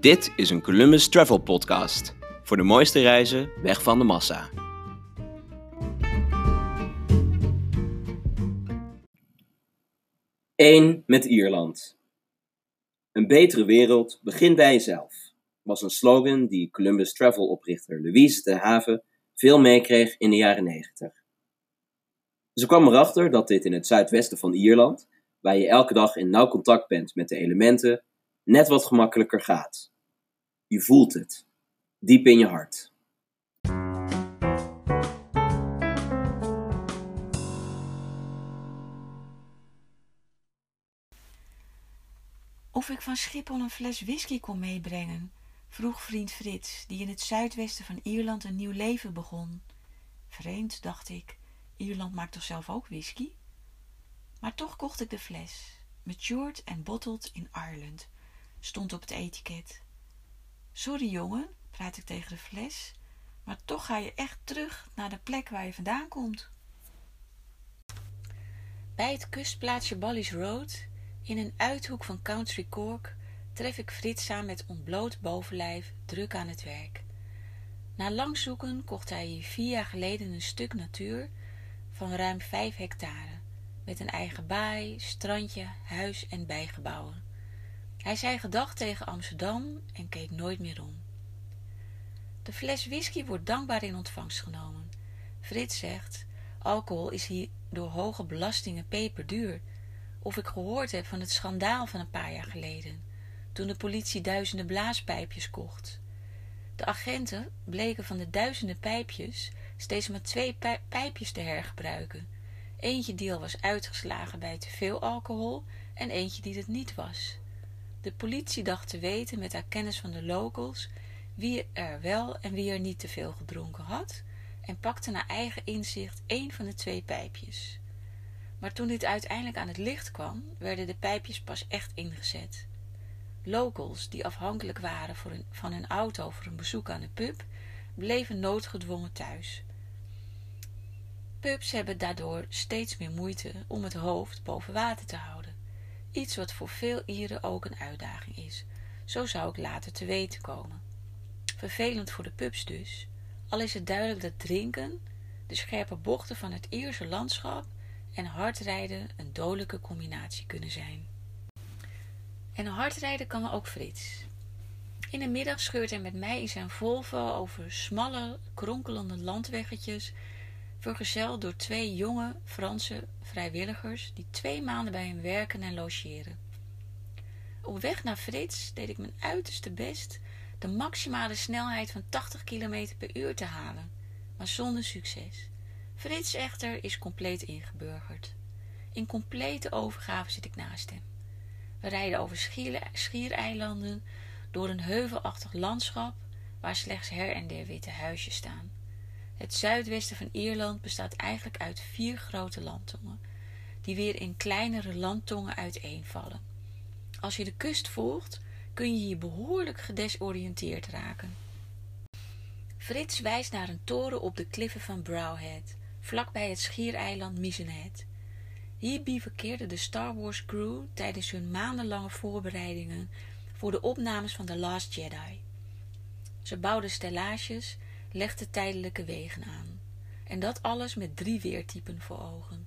Dit is een Columbus Travel Podcast. Voor de mooiste reizen weg van de massa. Eén met Ierland. Een betere wereld begint bij jezelf. Was een slogan die Columbus Travel oprichter Louise de Haven veel meekreeg in de jaren 90. Ze kwam erachter dat dit in het zuidwesten van Ierland, waar je elke dag in nauw contact bent met de elementen, net wat gemakkelijker gaat. Je voelt het, diep in je hart. Of ik van Schiphol een fles whisky kon meebrengen, vroeg vriend Frits, die in het zuidwesten van Ierland een nieuw leven begon. Vreemd, dacht ik, Ierland maakt toch zelf ook whisky? Maar toch kocht ik de fles. Matured and bottled in Ireland, stond op het etiket. Sorry jongen, praat ik tegen de fles, maar toch ga je echt terug naar de plek waar je vandaan komt. Bij het kustplaatsje Bally's Road, in een uithoek van Country Cork, tref ik Frits aan met ontbloot bovenlijf druk aan het werk. Na lang zoeken kocht hij hier vier jaar geleden een stuk natuur van ruim vijf hectare, met een eigen baai, strandje, huis en bijgebouwen. Hij zei gedag tegen Amsterdam en keek nooit meer om. De fles whisky wordt dankbaar in ontvangst genomen. Frits zegt, alcohol is hier door hoge belastingen peperduur. Of ik gehoord heb van het schandaal van een paar jaar geleden, toen de politie duizenden blaaspijpjes kocht. De agenten bleken van de duizenden pijpjes steeds maar twee pijpjes te hergebruiken. Eentje die al was uitgeslagen bij te veel alcohol en eentje die het niet was. De politie dacht te weten met haar kennis van de locals wie er wel en wie er niet te veel gedronken had en pakte naar eigen inzicht één van de twee pijpjes. Maar toen dit uiteindelijk aan het licht kwam, werden de pijpjes pas echt ingezet. Locals die afhankelijk waren van hun auto voor een bezoek aan de pub, bleven noodgedwongen thuis. Pubs hebben daardoor steeds meer moeite om het hoofd boven water te houden. Iets wat voor veel Ieren ook een uitdaging is. Zo zou ik later te weten komen. Vervelend voor de pubs dus, al is het duidelijk dat drinken, de scherpe bochten van het Ierse landschap en hardrijden een dodelijke combinatie kunnen zijn. En hardrijden kan ook Frits. In de middag scheurt hij met mij in zijn Volvo over smalle, kronkelende landweggetjes vergezeld door twee jonge Franse vrijwilligers die twee maanden bij hem werken en logeren. Op weg naar Frits deed ik mijn uiterste best de maximale snelheid van 80 km per uur te halen, maar zonder succes. Frits echter is compleet ingeburgerd. In complete overgave zit ik naast hem. We rijden over schiereilanden, door een heuvelachtig landschap waar slechts her en der witte huisjes staan. Het zuidwesten van Ierland bestaat eigenlijk uit vier grote landtongen, die weer in kleinere landtongen uiteenvallen. Als je de kust volgt, kun je hier behoorlijk gedesoriënteerd raken. Frits wijst naar een toren op de kliffen van Browhead, vlakbij het schiereiland Misenhead. Hier bivakkeerde de Star Wars crew tijdens hun maandenlange voorbereidingen voor de opnames van The Last Jedi. Ze bouwden stellages legde tijdelijke wegen aan. En dat alles met drie weertypen voor ogen.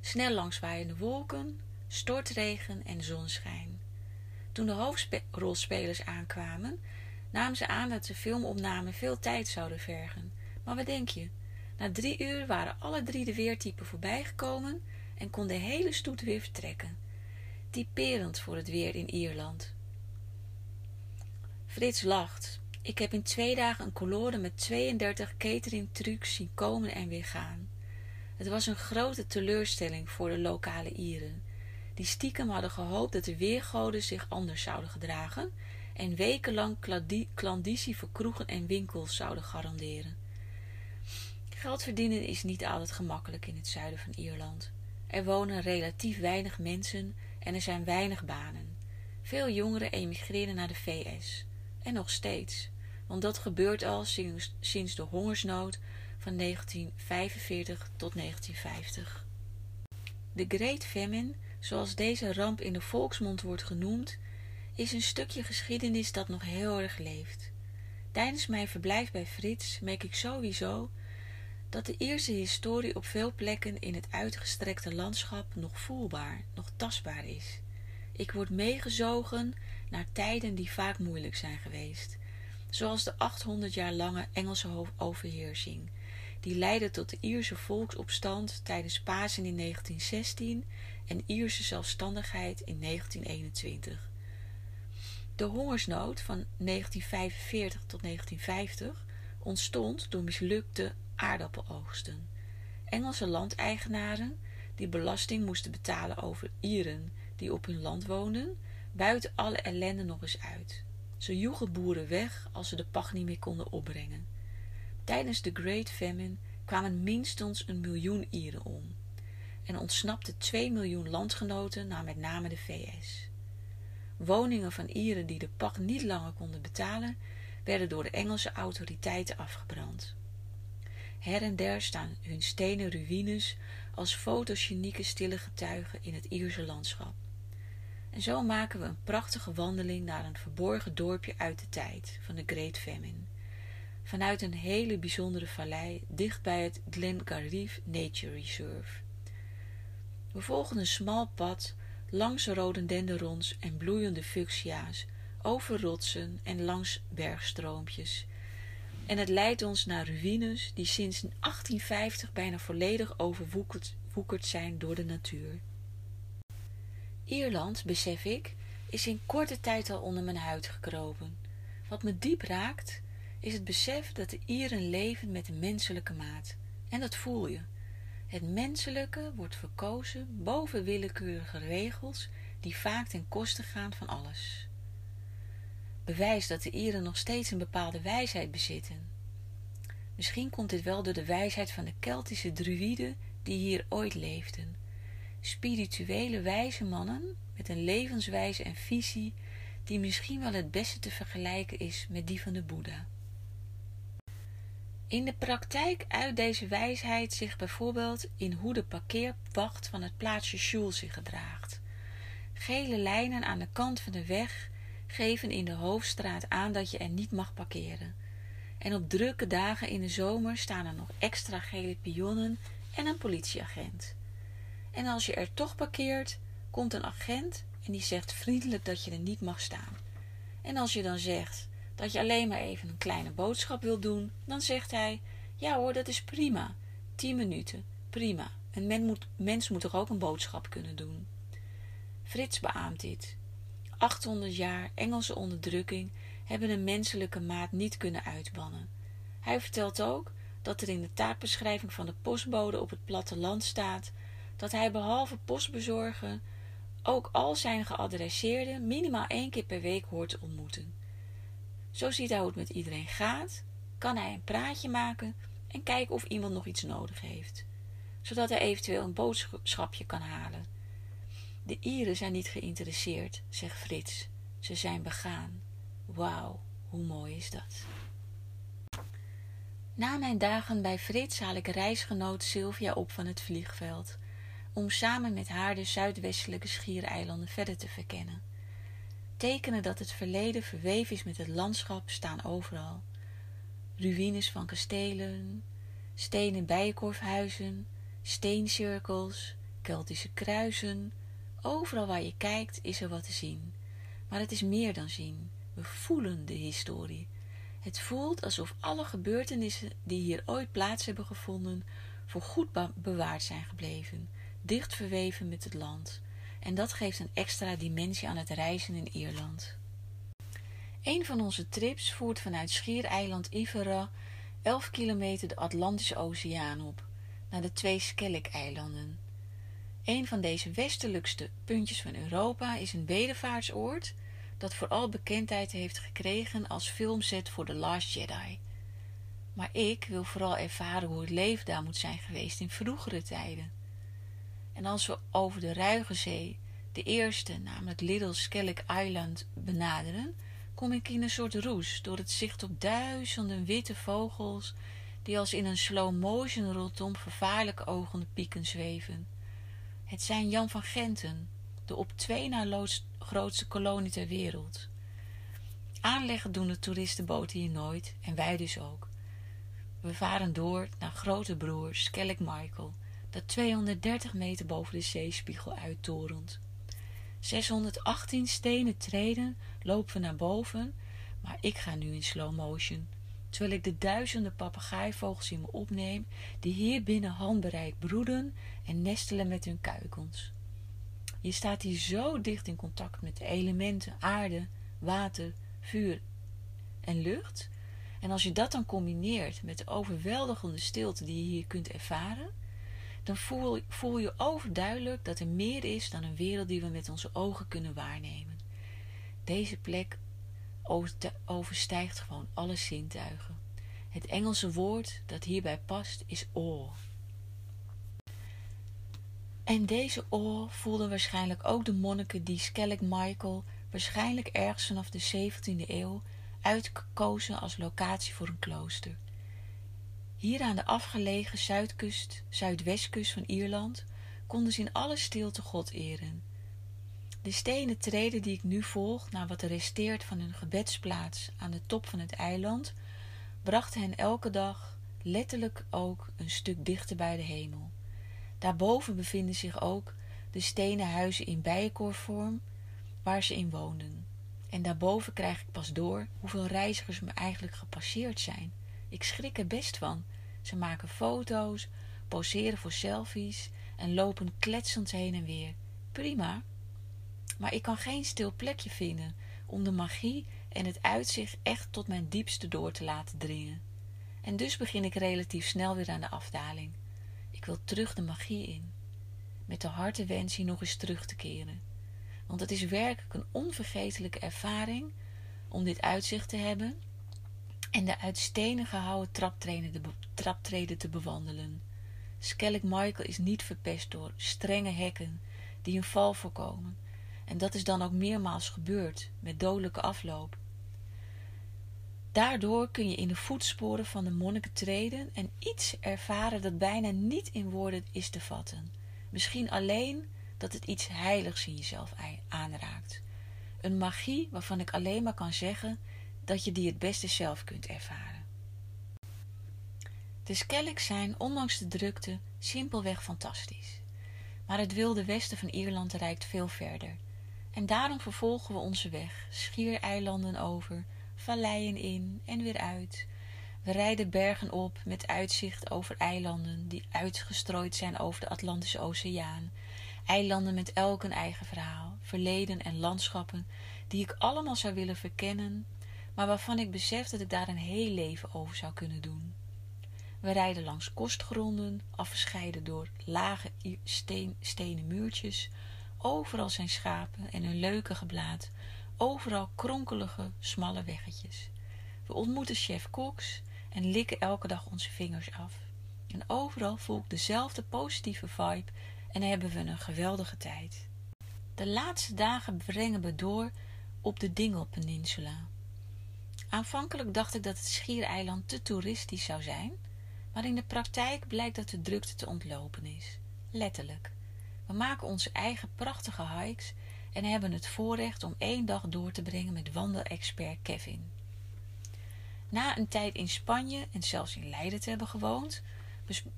Snel langswaaiende wolken, stortregen en zonschijn. Toen de hoofdrolspelers aankwamen, namen ze aan dat de filmopname veel tijd zouden vergen. Maar wat denk je? Na drie uur waren alle drie de weertypen voorbijgekomen en kon de hele stoet weer vertrekken. Typerend voor het weer in Ierland. Frits lacht, ik heb in twee dagen een colode met 32 catering trucs zien komen en weer gaan. Het was een grote teleurstelling voor de lokale Ieren, die stiekem hadden gehoopt dat de weergoden zich anders zouden gedragen en wekenlang klandizie voor kroegen en winkels zouden garanderen. Geld verdienen is niet altijd gemakkelijk in het zuiden van Ierland. Er wonen relatief weinig mensen en er zijn weinig banen. Veel jongeren emigreren naar de VS. En nog steeds want dat gebeurt al sinds, de hongersnood van 1945 tot 1950. De Great Famine, zoals deze ramp in de volksmond wordt genoemd, is een stukje geschiedenis dat nog heel erg leeft. Tijdens mijn verblijf bij Frits merk ik sowieso dat de Ierse historie op veel plekken in het uitgestrekte landschap nog voelbaar, nog tastbaar is. Ik word meegezogen naar tijden die vaak moeilijk zijn geweest, zoals de 800 jaar lange Engelse overheersing, die leidde tot de Ierse volksopstand tijdens Pasen in 1916 en Ierse zelfstandigheid in 1921. De hongersnood van 1945 tot 1950 ontstond door mislukte aardappeloogsten. Engelse landeigenaren die belasting moesten betalen over Ieren die op hun land woonden, buiten alle ellende nog eens uit. Ze joegen boeren weg als ze de pacht niet meer konden opbrengen. Tijdens de Great Famine kwamen minstens een miljoen Ieren om en ontsnapten twee miljoen landgenoten naar met name de VS. Woningen van Ieren die de pacht niet langer konden betalen, werden door de Engelse autoriteiten afgebrand. Her en der staan hun stenen ruïnes als fotogenieke stille getuigen in het Ierse landschap. En zo maken we een prachtige wandeling naar een verborgen dorpje uit de tijd van de Great Famine. Vanuit een hele bijzondere vallei dicht bij het Glengarriff Nature Reserve. We volgen een smal pad langs rhododendrons en bloeiende fuchsia's, over rotsen en langs bergstroompjes. En het leidt ons naar ruïnes die sinds 1850 bijna volledig overwoekerd zijn door de natuur. Ierland, besef ik, is in korte tijd al onder mijn huid gekropen. Wat me diep raakt, is het besef dat de Ieren leven met de menselijke maat. En dat voel je. Het menselijke wordt verkozen boven willekeurige regels die vaak ten koste gaan van alles. Bewijs dat de Ieren nog steeds een bepaalde wijsheid bezitten. Misschien komt dit wel door de wijsheid van de Keltische druïden die hier ooit leefden. Spirituele wijze mannen met een levenswijze en visie die misschien wel het beste te vergelijken is met die van de Boeddha. In de praktijk uit deze wijsheid zich bijvoorbeeld in hoe de parkeerwacht van het plaatsje Sjoel zich gedraagt. Gele lijnen aan de kant van de weg geven in de hoofdstraat aan dat je er niet mag parkeren. En op drukke dagen in de zomer staan er nog extra gele pionnen en een politieagent. En als je er toch parkeert, komt een agent en die zegt vriendelijk dat je er niet mag staan. En als je dan zegt dat je alleen maar even een kleine boodschap wil doen, dan zegt hij: Ja hoor, dat is prima. Tien minuten, prima. Een men moet, mens moet toch ook een boodschap kunnen doen? Frits beaamt dit. 800 jaar Engelse onderdrukking hebben een menselijke maat niet kunnen uitbannen. Hij vertelt ook dat er in de taakbeschrijving van de postbode op het platteland staat dat hij behalve postbezorgen ook al zijn geadresseerden minimaal één keer per week hoort te ontmoeten. Zo ziet hij hoe het met iedereen gaat, kan hij een praatje maken en kijken of iemand nog iets nodig heeft, zodat hij eventueel een boodschapje kan halen. De Ieren zijn niet geïnteresseerd, zegt Frits. Ze zijn begaan. Wauw, hoe mooi is dat? Na mijn dagen bij Frits haal ik reisgenoot Sylvia op van het vliegveld, om samen met haar de zuidwestelijke schiereilanden verder te verkennen. Tekenen dat het verleden verweven is met het landschap staan overal. Ruïnes van kastelen, stenen bijenkorfhuizen, steencirkels, Keltische kruisen. Overal waar je kijkt is er wat te zien. Maar het is meer dan zien. We voelen de historie. Het voelt alsof alle gebeurtenissen die hier ooit plaats hebben gevonden, voor goed bewaard zijn gebleven, dicht verweven met het land en dat geeft een extra dimensie aan het reizen in Ierland. Een van onze trips voert vanuit schiereiland Ivera 11 kilometer de Atlantische Oceaan op, naar de twee Skellig-eilanden. Een van deze westelijkste puntjes van Europa is een bedevaartsoord dat vooral bekendheid heeft gekregen als filmset voor The Last Jedi. Maar ik wil vooral ervaren hoe het leven daar moet zijn geweest in vroegere tijden. En als we over de Ruige Zee, de eerste, namelijk Little Skellig Island, benaderen, kom ik in een soort roes door het zicht op duizenden witte vogels die als in een slow motion rondom vervaarlijke ogende pieken zweven. Het zijn Jan van Genten, de op twee na grootste kolonie ter wereld. Aanleggen doen de toeristenboten hier nooit en wij dus ook. We varen door naar grote broer Skellig Michael, dat 230 meter boven de zeespiegel uittorent. 618 stenen treden lopen we naar boven, maar ik ga nu in slow motion, terwijl ik de duizenden papegaaivogels in me opneem, die hier binnen handbereik broeden en nestelen met hun kuikens. Je staat hier zo dicht in contact met de elementen aarde, water, vuur en lucht, en als je dat dan combineert met de overweldigende stilte die je hier kunt ervaren, dan voel, voel je overduidelijk dat er meer is dan een wereld die we met onze ogen kunnen waarnemen. Deze plek overstijgt gewoon alle zintuigen. Het Engelse woord dat hierbij past is awe. En deze awe voelden waarschijnlijk ook de monniken die Skellig Michael waarschijnlijk ergens vanaf de 17e eeuw uitgekozen als locatie voor een klooster. Hier aan de afgelegen zuidkust, zuidwestkust van Ierland konden ze in alle stilte God eren. De stenen treden die ik nu volg naar wat er resteert van hun gebedsplaats aan de top van het eiland, brachten hen elke dag letterlijk ook een stuk dichter bij de hemel. Daarboven bevinden zich ook de stenen huizen in bijenkorfvorm waar ze in woonden. En daarboven krijg ik pas door hoeveel reizigers me eigenlijk gepasseerd zijn. Ik schrik er best van. Ze maken foto's, poseren voor selfies en lopen kletsend heen en weer. Prima. Maar ik kan geen stil plekje vinden om de magie en het uitzicht echt tot mijn diepste door te laten dringen. En dus begin ik relatief snel weer aan de afdaling. Ik wil terug de magie in. Met de harte wens hier nog eens terug te keren. Want het is werkelijk een onvergetelijke ervaring om dit uitzicht te hebben en de uit stenen gehouden traptreden, te bewandelen. Skellig Michael is niet verpest door strenge hekken die een val voorkomen. En dat is dan ook meermaals gebeurd, met dodelijke afloop. Daardoor kun je in de voetsporen van de monniken treden en iets ervaren dat bijna niet in woorden is te vatten. Misschien alleen dat het iets heiligs in jezelf aanraakt. Een magie waarvan ik alleen maar kan zeggen dat je die het beste zelf kunt ervaren. De Skelligs zijn, ondanks de drukte, simpelweg fantastisch. Maar het wilde westen van Ierland reikt veel verder. En daarom vervolgen we onze weg, schiereilanden over, valleien in en weer uit. We rijden bergen op met uitzicht over eilanden die uitgestrooid zijn over de Atlantische Oceaan. Eilanden met elk een eigen verhaal, verleden en landschappen die ik allemaal zou willen verkennen maar waarvan ik besef dat ik daar een heel leven over zou kunnen doen. We rijden langs kostgronden, afgescheiden door lage steen, muurtjes. Overal zijn schapen en hun leuke geblaad, overal kronkelige, smalle weggetjes. We ontmoeten chef Cox en likken elke dag onze vingers af. En overal voel ik dezelfde positieve vibe en hebben we een geweldige tijd. De laatste dagen brengen we door op de Dingelpeninsula. Aanvankelijk dacht ik dat het schiereiland te toeristisch zou zijn, maar in de praktijk blijkt dat de drukte te ontlopen is. Letterlijk. We maken onze eigen prachtige hikes en hebben het voorrecht om één dag door te brengen met wandelexpert Kevin. Na een tijd in Spanje en zelfs in Leiden te hebben gewoond,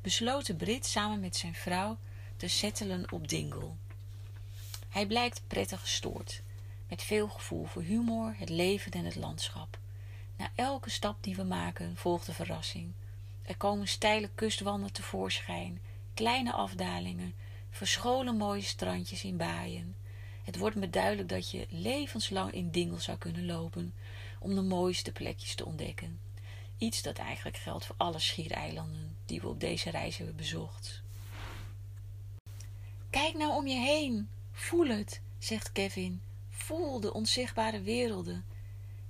besloot de Brit samen met zijn vrouw te settelen op Dingle. Hij blijkt prettig gestoord, met veel gevoel voor humor, het leven en het landschap. Na elke stap die we maken volgt de verrassing. Er komen steile kustwanden tevoorschijn, kleine afdalingen, verscholen mooie strandjes in baaien. Het wordt me duidelijk dat je levenslang in Dingel zou kunnen lopen om de mooiste plekjes te ontdekken. Iets dat eigenlijk geldt voor alle schiereilanden die we op deze reis hebben bezocht. Kijk nou om je heen, voel het, zegt Kevin. Voel de onzichtbare werelden.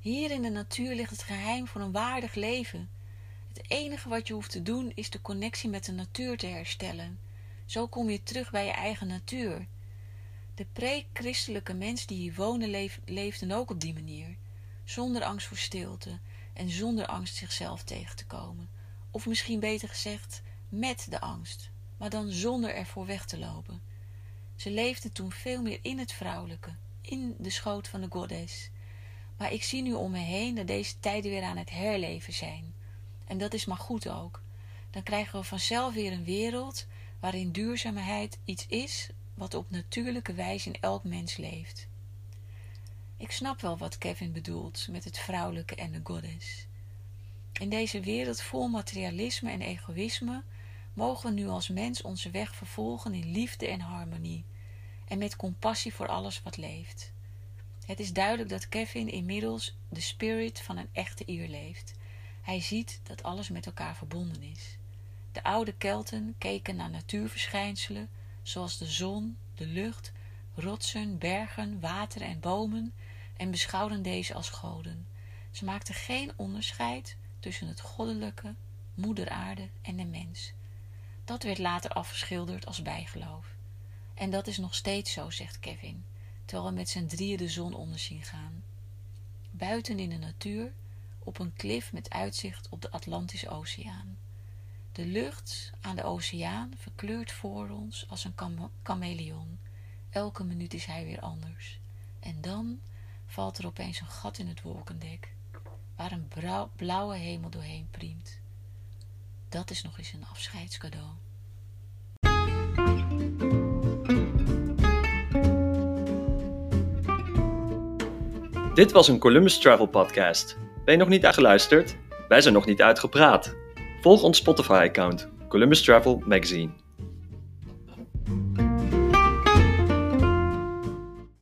Hier in de natuur ligt het geheim voor een waardig leven. Het enige wat je hoeft te doen is de connectie met de natuur te herstellen. Zo kom je terug bij je eigen natuur. De pre-christelijke mensen die hier wonen leefden ook op die manier. Zonder angst voor stilte en zonder angst zichzelf tegen te komen. Of misschien beter gezegd, met de angst, maar dan zonder ervoor weg te lopen. Ze leefde toen veel meer in het vrouwelijke, in de schoot van de goddess. Maar ik zie nu om me heen dat deze tijden weer aan het herleven zijn. En dat is maar goed ook. Dan krijgen we vanzelf weer een wereld waarin duurzaamheid iets is wat op natuurlijke wijze in elk mens leeft. Ik snap wel wat Kevin bedoelt met het vrouwelijke en de goddess. In deze wereld vol materialisme en egoïsme mogen we nu als mens onze weg vervolgen in liefde en harmonie en met compassie voor alles wat leeft. Het is duidelijk dat Kevin inmiddels de spirit van een echte Ier leeft. Hij ziet dat alles met elkaar verbonden is. De oude Kelten keken naar natuurverschijnselen zoals de zon, de lucht, rotsen, bergen, water en bomen en beschouwden deze als goden. Ze maakten geen onderscheid tussen het goddelijke, moeder aarde en de mens. Dat werd later afgeschilderd als bijgeloof. En dat is nog steeds zo, zegt Kevin, terwijl we met z'n drieën de zon onder zien gaan. Buiten in de natuur, op een klif met uitzicht op de Atlantische Oceaan. De lucht aan de oceaan verkleurt voor ons als een chameleon. Elke minuut is hij weer anders. En dan valt er opeens een gat in het wolkendek, waar een blauwe hemel doorheen priemt. Dat is nog eens een afscheidscadeau. Dit was een Columbus Travel podcast. Ben je nog niet uitgeluisterd? Wij zijn nog niet uitgepraat. Volg ons Spotify-account, Columbus Travel Magazine.